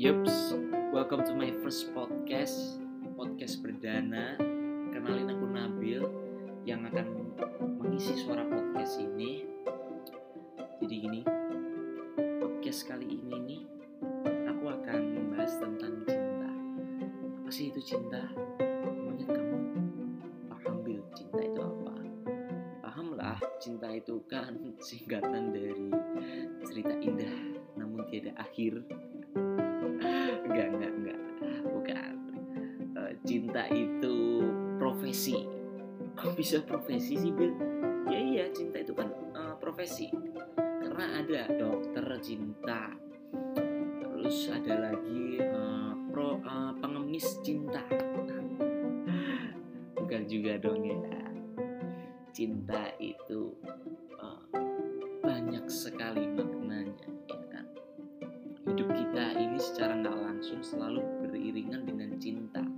Yups, welcome to my first podcast Podcast perdana Kenalin aku Nabil Yang akan mengisi suara podcast ini Jadi gini Podcast kali ini nih Aku akan membahas tentang cinta Apa sih itu cinta? Monyet kamu paham bil cinta itu apa? Paham lah cinta itu kan singkatan dari cerita indah namun tiada akhir cinta itu profesi. Kok bisa profesi sih Bil? Ya iya cinta itu kan eh, profesi. Karena ada dokter cinta. Terus ada lagi eh, pro eh, pengemis cinta. Bukan juga dong ya. Cinta itu eh, banyak sekali maknanya ya kan? Hidup kita ini secara nggak langsung selalu beriringan dengan cinta.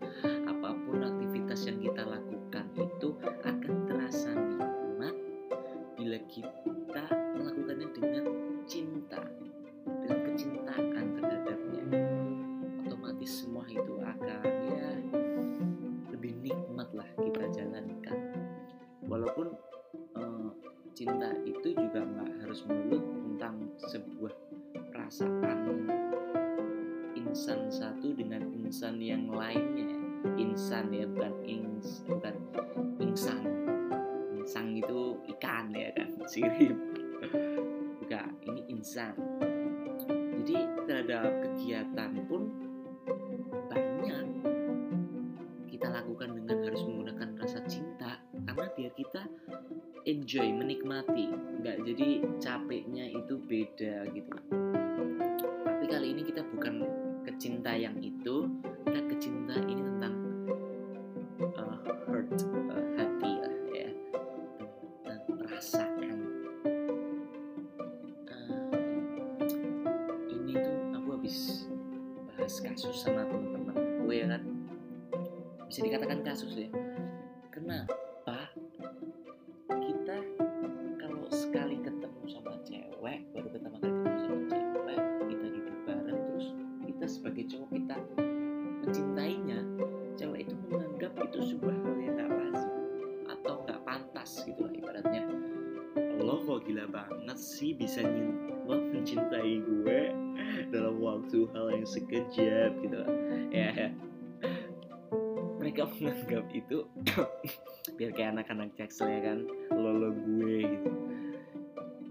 Aktivitas yang kita lakukan itu akan terasa nikmat bila kita melakukannya dengan cinta, dengan kecintaan terhadapnya. Otomatis semua itu akan ya lebih nikmat lah kita jalankan. Walaupun eh, cinta itu juga nggak harus melulu tentang sebuah perasaan insan satu dengan insan yang lainnya insan ya bukan ins bukan insan insang itu ikan ya kan sirip. Bukan ini insan jadi terhadap kegiatan pun banyak. Kita lakukan dengan harus menggunakan rasa cinta karena biar kita enjoy menikmati. Nggak jadi capeknya itu beda gitu. Tapi kali ini kita bukan kecinta yang itu kecinta ini tentang uh, hurt uh, hati lah ya. Tentang perasaan Uh, ini tuh aku habis bahas kasus sama teman-teman gue ya kan. Bisa dikatakan kasus ya banget sih bisa mencintai gue dalam waktu hal yang sekejap gitu ya. Mereka menganggap itu biar kayak anak-anak jaksel ya kan lo lo gue gitu.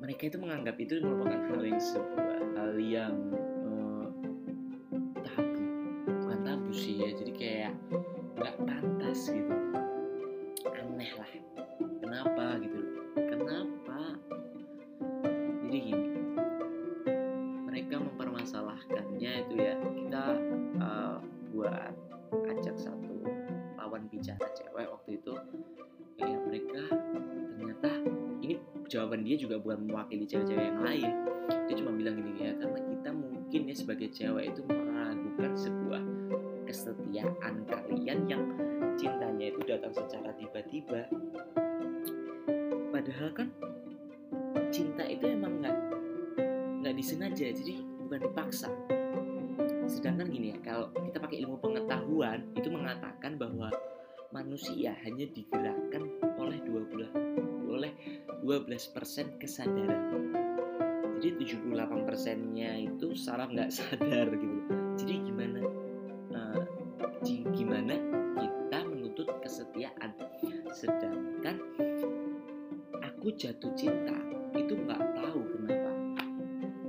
Mereka itu menganggap itu merupakan hal yang sebuah hal yang eh, tabu. Bukan tabu sih ya jadi kayak nggak pantas gitu. Aneh lah. Kenapa gitu jadi gini mereka mempermasalahkannya itu ya. Kita eh, buat ajak satu lawan bicara cewek waktu itu. Kayak mereka ternyata ini jawaban dia juga bukan mewakili cewek-cewek yang lain. Dia cuma bilang gini ya karena kita mungkin ya sebagai cewek itu meragukan sebuah kesetiaan kalian yang cintanya itu datang secara tiba-tiba. Padahal kan cinta itu emang nggak nggak disengaja jadi bukan dipaksa. Sedangkan gini ya kalau kita pakai ilmu pengetahuan itu mengatakan bahwa manusia hanya digerakkan oleh 12 oleh 12% kesadaran. Jadi 78 persennya itu salah nggak sadar gitu. Jadi gimana ji- gimana kita menuntut kesetiaan? Sedangkan aku jatuh cinta itu nggak tahu kenapa.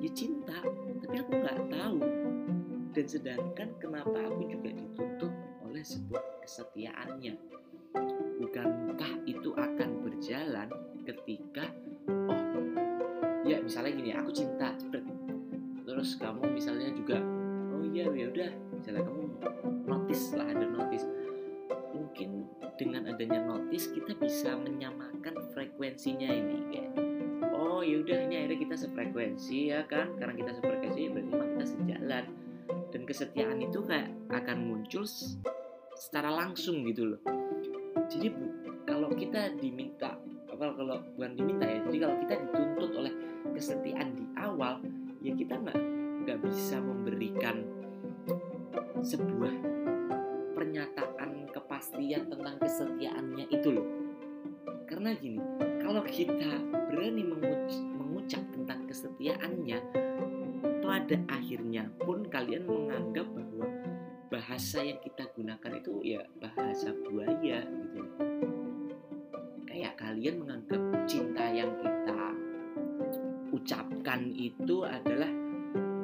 Ya cinta tapi aku nggak tahu. Dan sedangkan kenapa aku juga dituntut oleh sebuah kesetiaannya. Bukankah itu akan berjalan ketika oh ya misalnya gini aku cinta terus kamu misalnya juga oh iya ya udah misalnya kamu notice lah ada notice. Mungkin dengan adanya notice kita bisa menyamakan frekuensinya ini kayak oh ya udah ini akhirnya kita sefrekuensi ya kan? Karena kita sefrekuensi berarti memang kita sejalan. Dan kesetiaan itu kayak akan muncul secara langsung gitu loh. Jadi kalau kita diminta apa kalau bukan diminta ya jadi kalau kita dituntut oleh kesetiaan di awal ya kita nggak nggak bisa memberikan sebuah pernyataan kepastian tentang kesetiaannya itu loh. Karena gini kalau kita berani menguc- mengucap tentang kesetiaannya pada akhirnya pun kalian menganggap bahwa bahasa yang kita gunakan itu ya bahasa buaya gitu. Kayak kalian menganggap cinta yang kita ucapkan itu adalah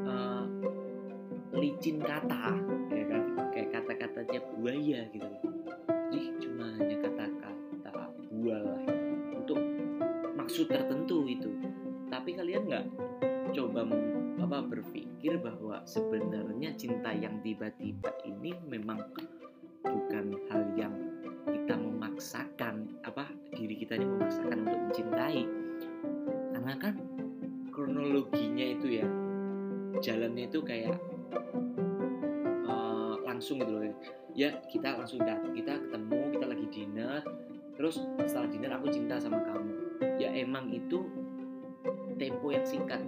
uh, licin kata maksud tertentu itu tapi kalian nggak coba apa berpikir bahwa sebenarnya cinta yang tiba-tiba ini memang bukan hal yang kita memaksakan apa diri kita ini memaksakan untuk mencintai. Karena kan kronologinya itu ya jalannya itu kayak uh, langsung gitu loh ya. Kita langsung datang kita ketemu kita lagi dinner terus setelah dinner aku cinta sama kamu ya emang itu tempo yang singkat.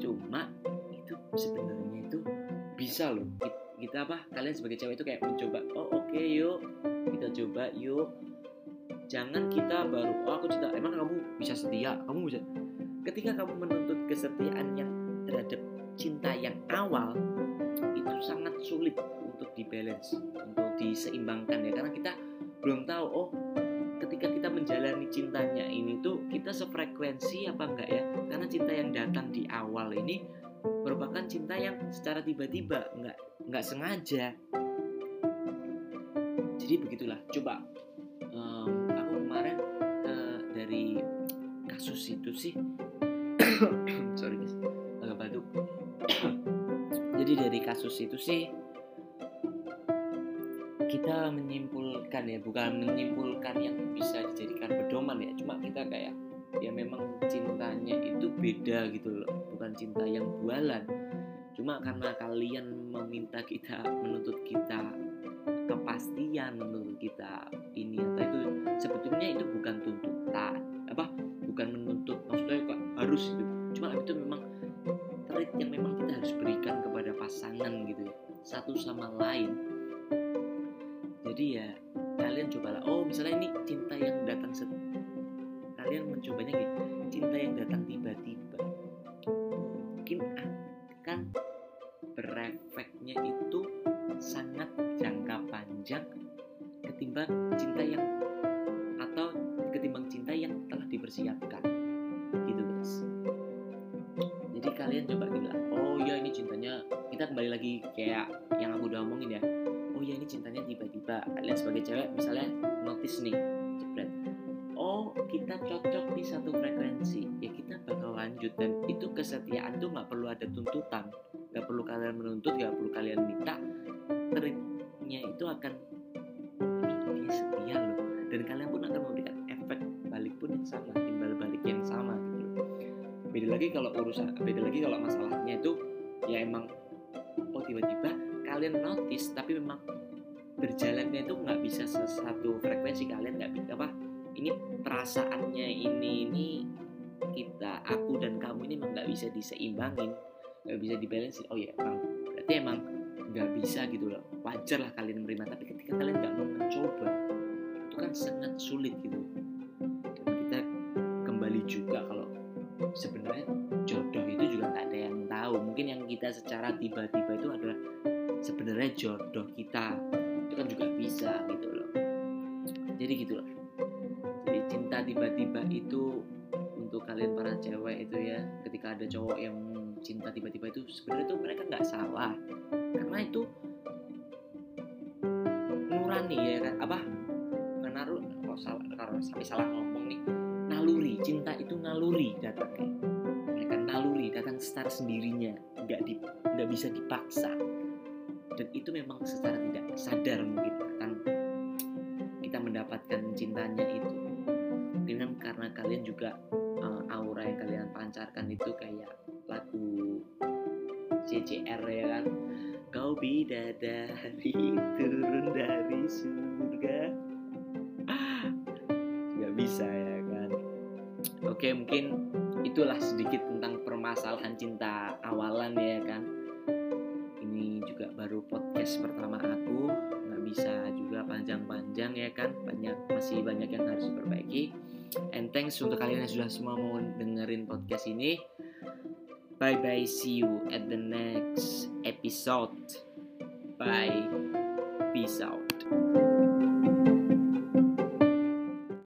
Cuma itu sebenarnya itu bisa loh. Kita apa kalian sebagai cewek itu kayak mencoba oh oke okay, yuk. Kita coba yuk. Jangan kita baru oh aku cinta emang kamu bisa setia? Kamu bisa? Ketika kamu menuntut kesetiaan yang terhadap cinta yang awal itu sangat sulit untuk dibalance untuk diseimbangkan ya. Karena kita belum tahu oh kita menjalani cintanya ini tuh kita sefrekuensi apa enggak ya? Karena cinta yang datang di awal ini merupakan cinta yang secara tiba-tiba enggak enggak sengaja. Jadi begitulah. Coba um, aku kemarin uh, dari kasus itu sih sorry guys. Agak batuk. Jadi dari kasus itu sih kita menyimpulkan ya bukan menyimpulkan yang beda gitu loh bukan cinta yang bualan. Cuma karena kalian meminta kita menuntut kita kepastian menuntut kita ini atau itu sebetulnya itu bukan tuntutan apa? Bukan menuntut maksudnya kok harus itu. Cuma itu memang trait yang memang kita harus berikan kepada pasangan gitu ya satu sama lain. Jadi ya kalian cobalah oh misalnya ini cinta yang datang set kalian mencobanya gitu cinta yang datang tiba-tiba. Mungkin akan berefeknya itu sangat jangka panjang ketimbang cinta yang atau ketimbang cinta yang telah dipersiapkan. Gitu guys. Jadi kalian coba bilang oh ya ini cintanya. Kita kembali lagi kayak yang aku udah omongin ya. Oh ya ini cintanya tiba-tiba. Kalian sebagai cewek misalnya notice nih kita cocok di satu frekuensi ya kita bakal lanjut. Dan itu kesetiaan tuh nggak perlu ada tuntutan. Nggak perlu kalian menuntut nggak perlu kalian minta. Treatnya itu akan ini setia loh. Dan kalian pun akan memberikan efek balik pun yang sama timbal balik yang sama gitu beda lagi kalau urusan beda lagi kalau masalahnya itu ya emang oh tiba-tiba kalian notice tapi memang berjalannya itu nggak bisa sesatu frekuensi kalian nggak apa ini perasaannya ini ini kita aku dan kamu ini emang nggak bisa diseimbangin nggak bisa dibalance oh ya emang berarti emang nggak bisa gitu loh. Wajar lah kalian menerima tapi ketika kalian nggak mau mencoba itu kan sangat sulit gitu. Kita kembali juga kalau sebenarnya jodoh itu juga nggak ada yang tahu. Mungkin yang kita secara tiba-tiba itu adalah sebenarnya jodoh kita. Itu kan juga bisa gitu loh. Jadi gitu loh ada cowok yang cinta tiba-tiba itu sebenarnya tuh mereka nggak salah. Karena itu nurani ya kan? Apa? Bukan naruh kalau salah kalau sampai salah ngomong nih naluri. Cinta itu naluri datangnya. Mereka naluri datang secara sendirinya. Nggak di nggak bisa dipaksa. Dan itu memang secara tidak sadar mungkin akan kita mendapatkan cintanya itu. Mungkin kan karena kalian juga uh, aura yang kalian pancarkan itu kayak lagu CCR ya kan? Kau bidadari turun dari surga. Nggak bisa ya kan? Oke mungkin itulah sedikit tentang permasalahan cinta awalan ya kan? Ini juga baru podcast pertama aku. Nggak bisa juga panjang-panjang ya kan? Banyak masih banyak yang harus diperbaiki and thanks untuk kalian yang sudah semua mau dengerin podcast ini. Bye bye see you at the next episode. Bye. Peace out